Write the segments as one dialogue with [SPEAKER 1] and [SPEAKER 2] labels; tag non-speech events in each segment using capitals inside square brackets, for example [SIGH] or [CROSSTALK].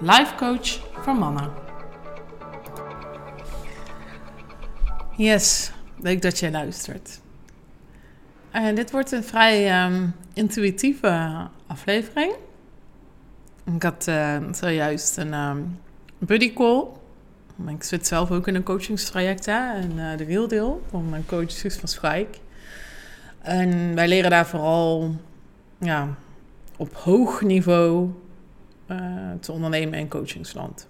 [SPEAKER 1] life coach voor mannen. Yes, leuk dat jij luistert. En dit wordt een vrij ehm, intuïtieve aflevering. Ik had uh, zojuist een um, buddy call. Ik zit zelf ook in een coachingstraject hè, en uh, de Real Deal van mijn coach Suus van Schaik. En wij leren daar vooral ja, op hoog niveau uh, te ondernemen in coachingsland.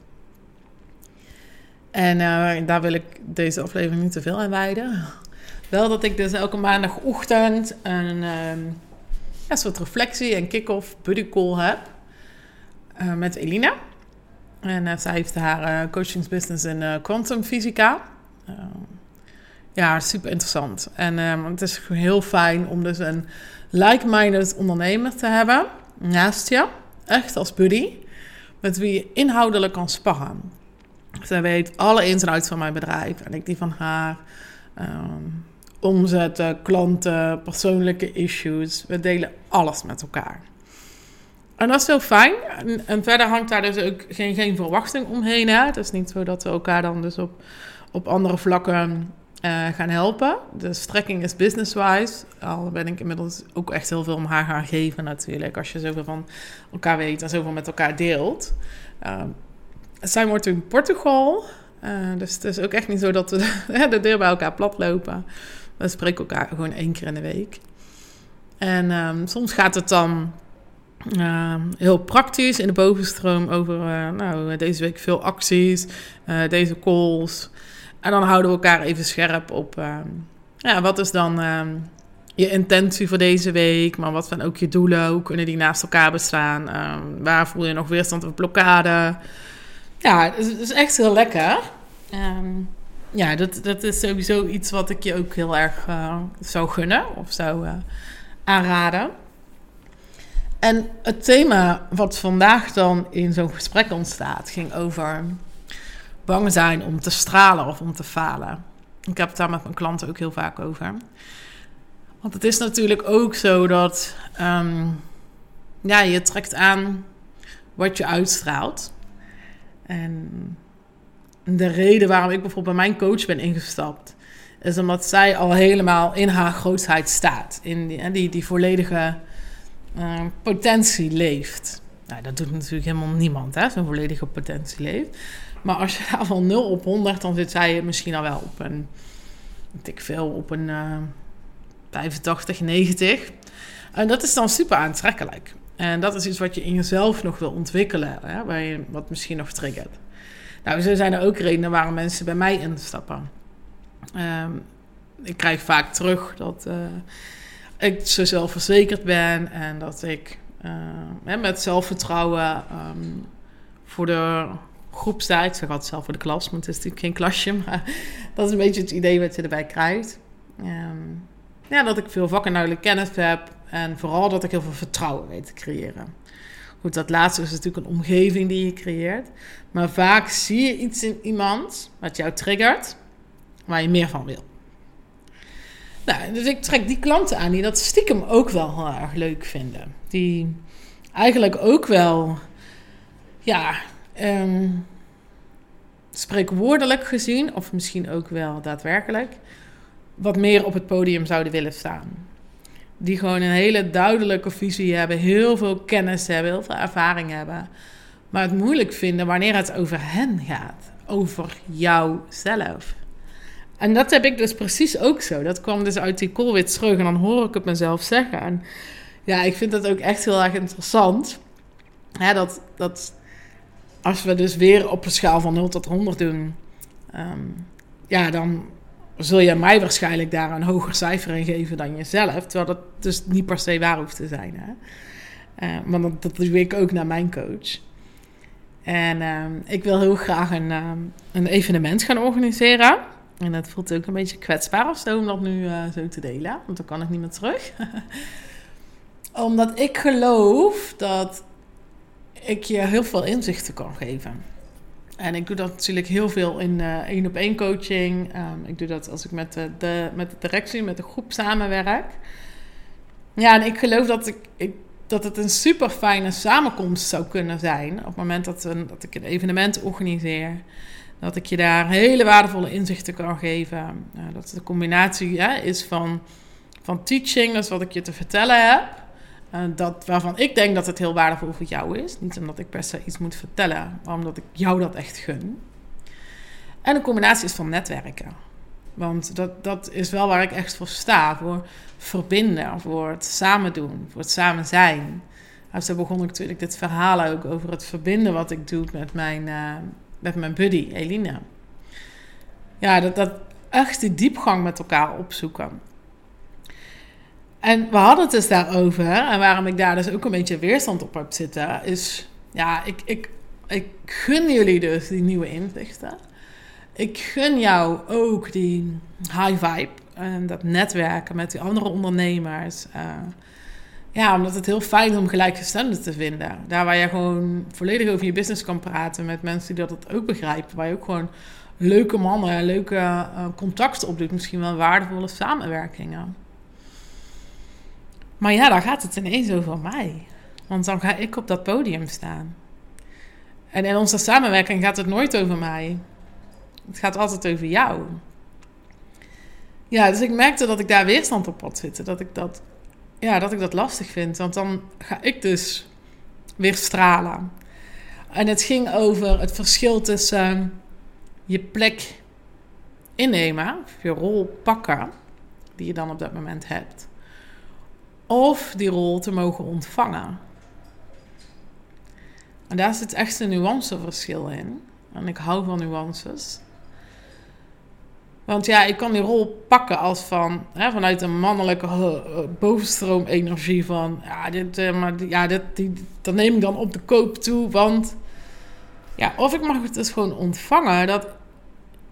[SPEAKER 1] En uh, daar wil ik deze aflevering niet te veel aan wijden. Wel dat ik dus elke maandagochtend een, um, ja, soort reflectie en kick-off buddy call heb uh, met Elina. En zij heeft haar coachingsbusiness in quantum fysica. ja, super interessant. En ehm, het is heel fijn om dus een like-minded ondernemer te hebben naast je. Echt als buddy. Met wie je inhoudelijk kan sparren. Zij weet alle ins en outs van mijn bedrijf. En ik die van haar. Um, omzetten, klanten, persoonlijke issues. We delen alles met elkaar. En dat is heel fijn. En, en, verder hangt daar dus ook geen, geen verwachting omheen. Hè? Het is niet zo dat we elkaar dan dus op, op andere vlakken uh, gaan helpen. De strekking is business-wise. Al ben ik inmiddels ook echt heel veel om haar gaan geven natuurlijk. Als je zoveel van elkaar weet en zoveel met elkaar deelt. Uh, zij wordt in Portugal. Uh, dus het is ook echt niet zo dat we de, [LAUGHS] de deur bij elkaar plat lopen. We spreken elkaar gewoon één keer in de week. En um, soms gaat het dan uh, heel praktisch in de bovenstroom over nou, deze week veel acties, deze calls. En dan houden we elkaar even scherp op ehm, ja, wat is dan ehm, je intentie voor deze week, maar wat zijn ook je doelen, hoe kunnen die naast elkaar bestaan, um, waar voel je nog weerstand of blokkade. Ja, het is, echt heel lekker. ja, dat, dat is sowieso iets wat ik je ook heel erg uh, zou gunnen of zou uh, aanraden. En het thema wat vandaag dan in zo'n gesprek ontstaat, ging over bang zijn om te stralen of om te falen. Ik heb het daar met mijn klanten ook heel vaak over. Want het is natuurlijk ook zo dat um, ja, je trekt aan wat je uitstraalt. En de reden waarom ik bijvoorbeeld bij mijn coach ben ingestapt, is omdat zij al helemaal in haar grootheid staat. In die, die, die volledige uh, potentie leeft. Nou, dat doet natuurlijk helemaal niemand, hè, zo'n volledige potentie leeft. Maar als je daar [LAUGHS] van 0 op 100, dan zit zij misschien al wel op een, ik veel, op een uh, 85, 90. En dat is dan super aantrekkelijk. En dat is iets wat je in jezelf nog wil ontwikkelen, hè, waar je, wat misschien nog triggert. Nou, zo zijn er ook redenen waarom mensen bij mij instappen. Um, ik krijg vaak terug dat uh, ik zo zelfverzekerd ben en dat ik uh, met zelfvertrouwen um, voor de groep sta. Ik zeg altijd zelf voor de klas, maar het is natuurlijk geen klasje. [LAUGHS] Maar dat is een beetje het idee wat je erbij krijgt. Um, ja, dat ik veel vakkenduidelijk kennis heb. En vooral dat ik heel veel vertrouwen weet te creëren. Goed, dat laatste is natuurlijk een omgeving die je creëert. Maar vaak zie je iets in iemand wat jou triggert, waar je meer van wil. Nou, dus ik trek die klanten aan die dat stiekem ook wel heel erg leuk vinden. Die eigenlijk ook wel, ja, um, spreekwoordelijk gezien, of misschien ook wel daadwerkelijk, wat meer op het podium zouden willen staan. Die gewoon een hele duidelijke visie hebben, heel veel kennis hebben, heel veel ervaring hebben. Maar het moeilijk vinden wanneer het over hen gaat, over jouzelf. En dat heb ik dus precies ook zo. Dat kwam dus uit die call terug en dan hoor ik het mezelf zeggen. En ja, ik vind dat ook echt heel erg interessant. Dat, dat als we dus weer op een schaal van 0 tot 100 doen, um, ja, dan zul je mij waarschijnlijk daar een hoger cijfer in geven dan jezelf. Terwijl dat dus niet per se waar hoeft te zijn. Hè? Uh, maar dat, dat doe ik ook naar mijn coach. En ehm, ik wil heel graag een, ehm, een evenement gaan organiseren. En het voelt ook een beetje kwetsbaar of zo om dat nu uh, zo te delen. Want dan kan ik niet meer terug. [LAUGHS] Omdat ik geloof dat ik je heel veel inzichten kan geven. En ik doe dat natuurlijk heel veel in uh, één op één coaching. Um, ik doe dat als ik met de, met de directie, met de groep samenwerk. Ja, en ik geloof dat, ik, ik, dat het een super fijne samenkomst zou kunnen zijn. Op het moment dat, een, dat ik een evenement organiseer. Dat ik je daar hele waardevolle inzichten kan geven. Uh, dat het een combinatie ja, is van, van teaching, dat wat ik je te vertellen heb. Uh, dat, waarvan ik denk dat het heel waardevol voor jou is. Niet omdat ik per se iets moet vertellen, maar omdat ik jou dat echt gun. En een combinatie is van netwerken. Want dat, dat is wel waar ik echt voor sta. Voor verbinden, voor het samen doen, voor het samen zijn. Nou, zo begon ik natuurlijk dit verhaal ook over het verbinden wat ik doe met mijn, uh, met mijn buddy Eline. Ja, dat, dat echt die diepgang met elkaar opzoeken. En we hadden het dus daarover. En waarom ik daar dus ook een beetje weerstand op heb zitten, is ja, ik, ik, ik gun jullie dus die nieuwe inzichten. Ik gun jou ook die high vibe en dat netwerken met die andere ondernemers. Uh, ja, omdat het heel fijn is om gelijkgestemden te vinden. Daar waar je gewoon volledig over je business kan praten met mensen die dat ook begrijpen. Waar je ook gewoon leuke mannen, leuke uh, contacten opdoet. Misschien wel waardevolle samenwerkingen. Maar ja, dan gaat het ineens over mij. Want dan ga ik op dat podium staan. En in onze samenwerking gaat het nooit over mij. Het gaat altijd over jou. Ja, dus ik merkte dat ik daar weerstand op had zitten. Dat ik dat, ja, dat ik dat lastig vind. Want dan ga ik dus weer stralen. En het ging over het verschil tussen je plek innemen, je rol pakken, die je dan op dat moment hebt, of die rol te mogen ontvangen. En daar zit echt een nuanceverschil in. En ik hou van nuances. Want ja, ik kan die rol pakken als van hè, vanuit een mannelijke uh, bovenstroom-energie van ja, dit, uh, maar ja, dit, die, dat neem ik dan op de koop toe. Want ja, of ik mag het dus gewoon ontvangen dat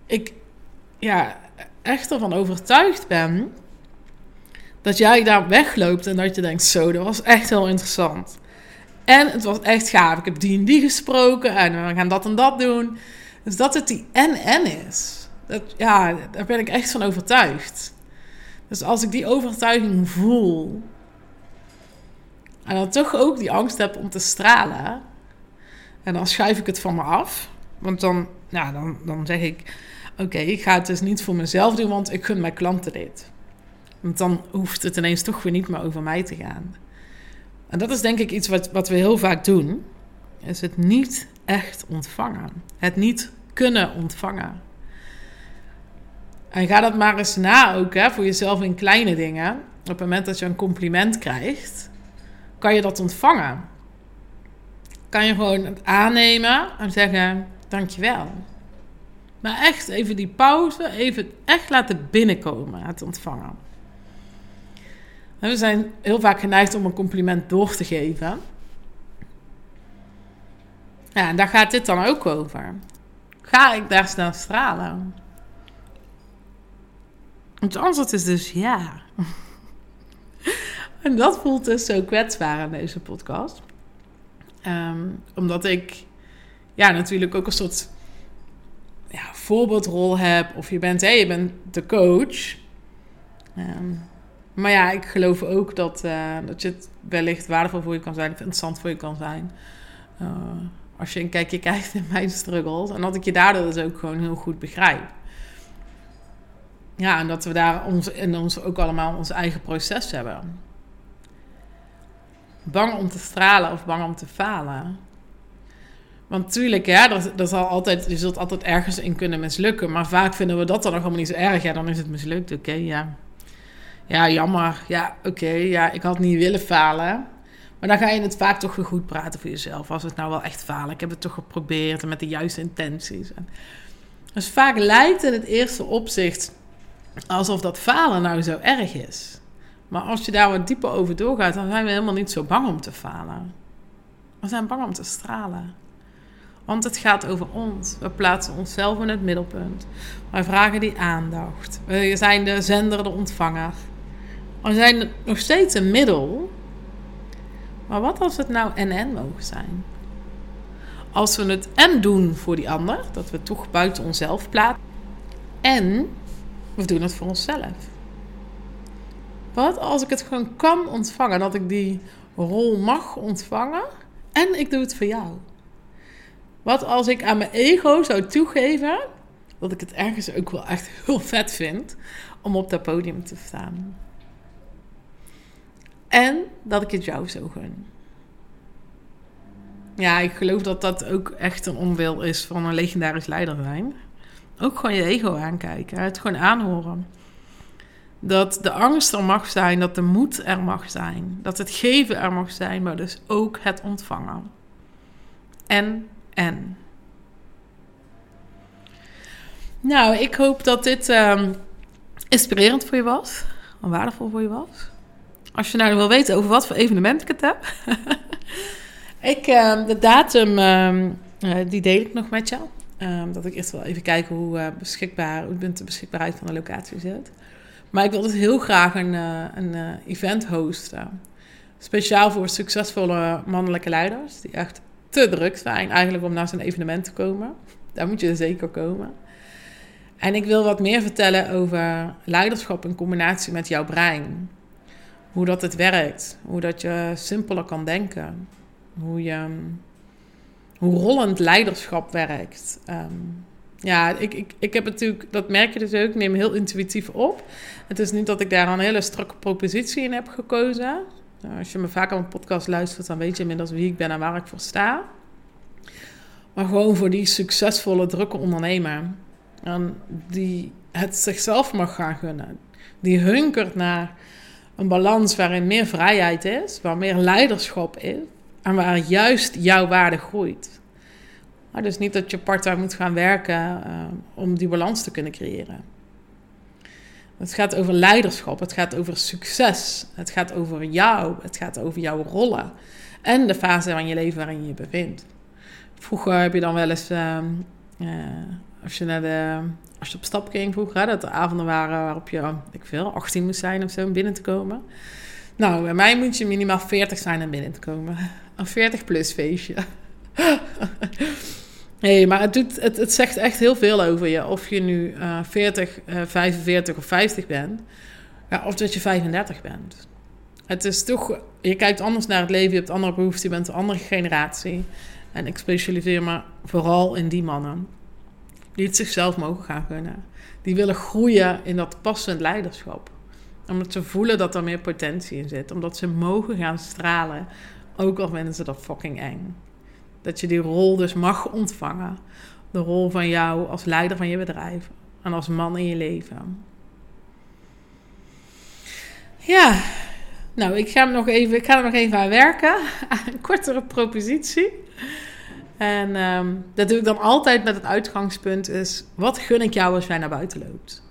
[SPEAKER 1] ik ja, echt ervan overtuigd ben dat jij daar wegloopt en dat je denkt: zo, dat was echt heel interessant. En het was echt gaaf. Ik heb die en die gesproken en we gaan dat en dat doen. Dus dat het die en-en is. Dat, ja, daar ben ik echt van overtuigd. Dus als ik die overtuiging voel. En dan toch ook die angst heb om te stralen. En dan schuif ik het van me af. Want dan, dan, dan zeg ik: Oké, ik ga het dus niet voor mezelf doen, want ik gun mijn klanten dit. Want dan hoeft het ineens toch weer niet meer over mij te gaan. En dat is denk ik iets wat, wat we heel vaak doen. Is het niet echt ontvangen. Het niet kunnen ontvangen. En ga dat maar eens na ook hè, voor jezelf in kleine dingen. Op het moment dat je een compliment krijgt, kan je dat ontvangen. Kan je gewoon het aannemen en zeggen: Dankjewel. Maar echt even die pauze, even echt laten binnenkomen, het ontvangen. We zijn heel vaak geneigd om een compliment door te geven. Ja, en daar gaat dit dan ook over. Ga ik daar snel stralen? Het antwoord is dus ja. [LAUGHS] en dat voelt dus zo kwetsbaar aan deze podcast. Ehm, omdat ik ja, natuurlijk ook een soort ja, voorbeeldrol heb. Of je bent, hé, je bent de coach. Ehm, maar ja, ik geloof ook dat, uh, dat je het wellicht waardevol voor je kan zijn. Of interessant voor je kan zijn. Uh, als je een kijkje [LAUGHS] krijgt in mijn struggles. En dat ik je daardoor dus ook gewoon heel goed begrijp. Ja, en dat we daar ons, in ons ook allemaal ons eigen proces hebben. Bang om te stralen of bang om te falen. Want tuurlijk, ja, dat, dat zal altijd, je zult altijd ergens in kunnen mislukken. Maar vaak vinden we dat dan nog helemaal niet zo erg. Ja, dan is het mislukt. Oké, ja. Ja, jammer. Ja, oké. ja, ik had niet willen falen. Maar dan ga je het vaak toch goed praten voor jezelf. Als het nou wel echt falen. Ik heb het toch geprobeerd en met de juiste intenties. dus vaak lijkt in het eerste opzicht alsof dat falen nou zo erg is. Maar als je daar wat dieper over doorgaat, dan zijn we helemaal niet zo bang om te falen. We zijn bang om te stralen. Want het gaat over ons. We plaatsen onszelf in het middelpunt. Wij vragen die aandacht. We zijn de zender, de ontvanger. We zijn nog steeds een middel. Maar wat als het nou en-en mogen zijn? Als we het en doen voor die ander, dat we toch buiten onszelf plaatsen. En we doen het voor onszelf. Wat als ik het gewoon kan ontvangen, dat ik die rol mag ontvangen en ik doe het voor jou? Wat als ik aan mijn ego zou toegeven dat ik het ergens ook wel echt heel vet vind om op dat podium te staan? En dat ik het jou zo gun. Ja, ik geloof dat dat ook echt een onwil is van een legendarisch leider zijn. Ook gewoon je ego aankijken, het gewoon aanhoren. Dat de angst er mag zijn, dat de moed er mag zijn, dat het geven er mag zijn, maar dus ook het ontvangen. En, en. Nou, ik hoop dat dit uh, inspirerend voor je was, waardevol voor je was. Als je nou wil weten over wat voor evenement ik het heb. [LAUGHS] ik, uh, de datum, uh, die deel ik nog met jou. Um, dat ik eerst wel even kijken hoe uh, beschikbaar, hoe de beschikbaarheid van de locatie zit. Maar ik wil dus heel graag een, uh, een event hosten. Speciaal voor succesvolle mannelijke leiders. Die echt te druk zijn eigenlijk om naar zo'n evenement te komen. Daar moet je zeker komen. En ik wil wat meer vertellen over leiderschap in combinatie met jouw brein. Hoe dat het werkt. Hoe dat je simpeler kan denken. Hoe je hoe rollend leiderschap werkt. Um, ja, ik, ik, ik heb natuurlijk, dat merk je dus ook, ik neem heel intuïtief op. Het is niet dat ik daar een hele strakke propositie in heb gekozen. Nou, als je me vaak aan mijn podcast luistert, dan weet je inmiddels wie ik ben en waar ik voor sta. Maar gewoon voor die succesvolle, drukke ondernemer. Die het zichzelf mag gaan gunnen. Die hunkert naar een balans waarin meer vrijheid is, waar meer leiderschap is. En waar juist jouw waarde groeit. Maar dus niet dat je part-time moet gaan werken uh, om die balans te kunnen creëren. Het gaat over leiderschap, het gaat over succes, het gaat over jou, het gaat over jouw rollen en de fase van je leven waarin je je bevindt. Vroeger heb je dan wel eens, uh, uh, als, je naar de, als je op stap ging vroeger, dat er avonden waren waarop je, ik veel, 18 moest zijn of zo om binnen te komen. Nou, bij mij moet je minimaal 40 zijn om binnen te komen. Een 40 plus feestje. [LAUGHS] nee, maar het, doet, het, zegt echt heel veel over je. Of je nu uh, 40, uh, 45 of 50 bent. Ja, of dat je 35 bent. Het is toch... Je kijkt anders naar het leven. Je hebt andere behoeften. Je bent een andere generatie. En ik specialiseer me vooral in die mannen. Die het zichzelf mogen gaan gunnen. Die willen groeien in dat passend leiderschap omdat ze voelen dat er meer potentie in zit. Omdat ze mogen gaan stralen. Ook al vinden ze dat fucking eng. Dat je die rol dus mag ontvangen. De rol van jou als leider van je bedrijf. En als man in je leven. Ja, nou, ik ga, hem nog even, ik ga er nog even aan werken. [LAUGHS] een kortere propositie. En um, dat doe ik dan altijd met het uitgangspunt is... wat gun ik jou als jij naar buiten loopt?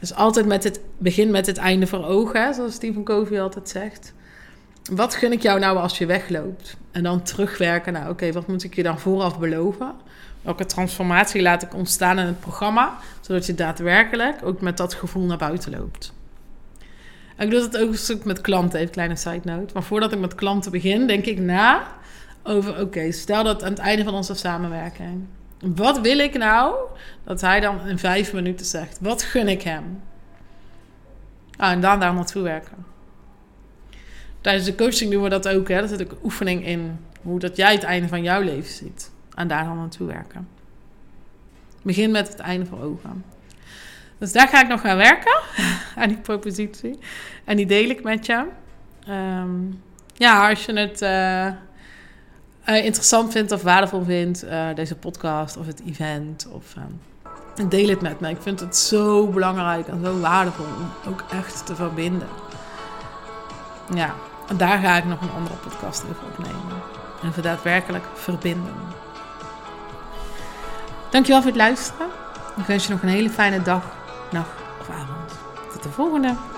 [SPEAKER 1] Dus altijd met het begin met het einde voor ogen, zoals Stephen Covey altijd zegt. Wat gun ik jou nou als je wegloopt? En dan terugwerken naar, oké, wat moet ik je dan vooraf beloven? Welke transformatie laat ik ontstaan in het programma, zodat je daadwerkelijk ook met dat gevoel naar buiten loopt? En ik doe dat ook een stuk met klanten, even kleine side note. Maar voordat ik met klanten begin, denk ik na over, oké, stel dat aan het einde van onze samenwerking wat wil ik nou dat hij dan in vijf minuten zegt? Wat gun ik hem? Ah, en dan daar naartoe werken. Tijdens de coaching doen we dat ook. Hè? Dat zit ook een oefening in hoe dat jij het einde van jouw leven ziet. En daar dan naartoe werken. Begin met het einde voor ogen. Dus daar ga ik nog gaan werken. [LAUGHS] aan die propositie. En die deel ik met je. Um, ja, als je het... Uh, uh, interessant vindt of waardevol vindt, uh, deze podcast of het event. Of, uh, deel het met me. Ik vind het zo belangrijk en zo waardevol om ook echt te verbinden. Ja, daar ga ik nog een andere podcast over opnemen. En voor daadwerkelijk verbinden. Dankjewel voor het luisteren. Ik wens je nog een hele fijne dag, nacht of avond. Tot de volgende.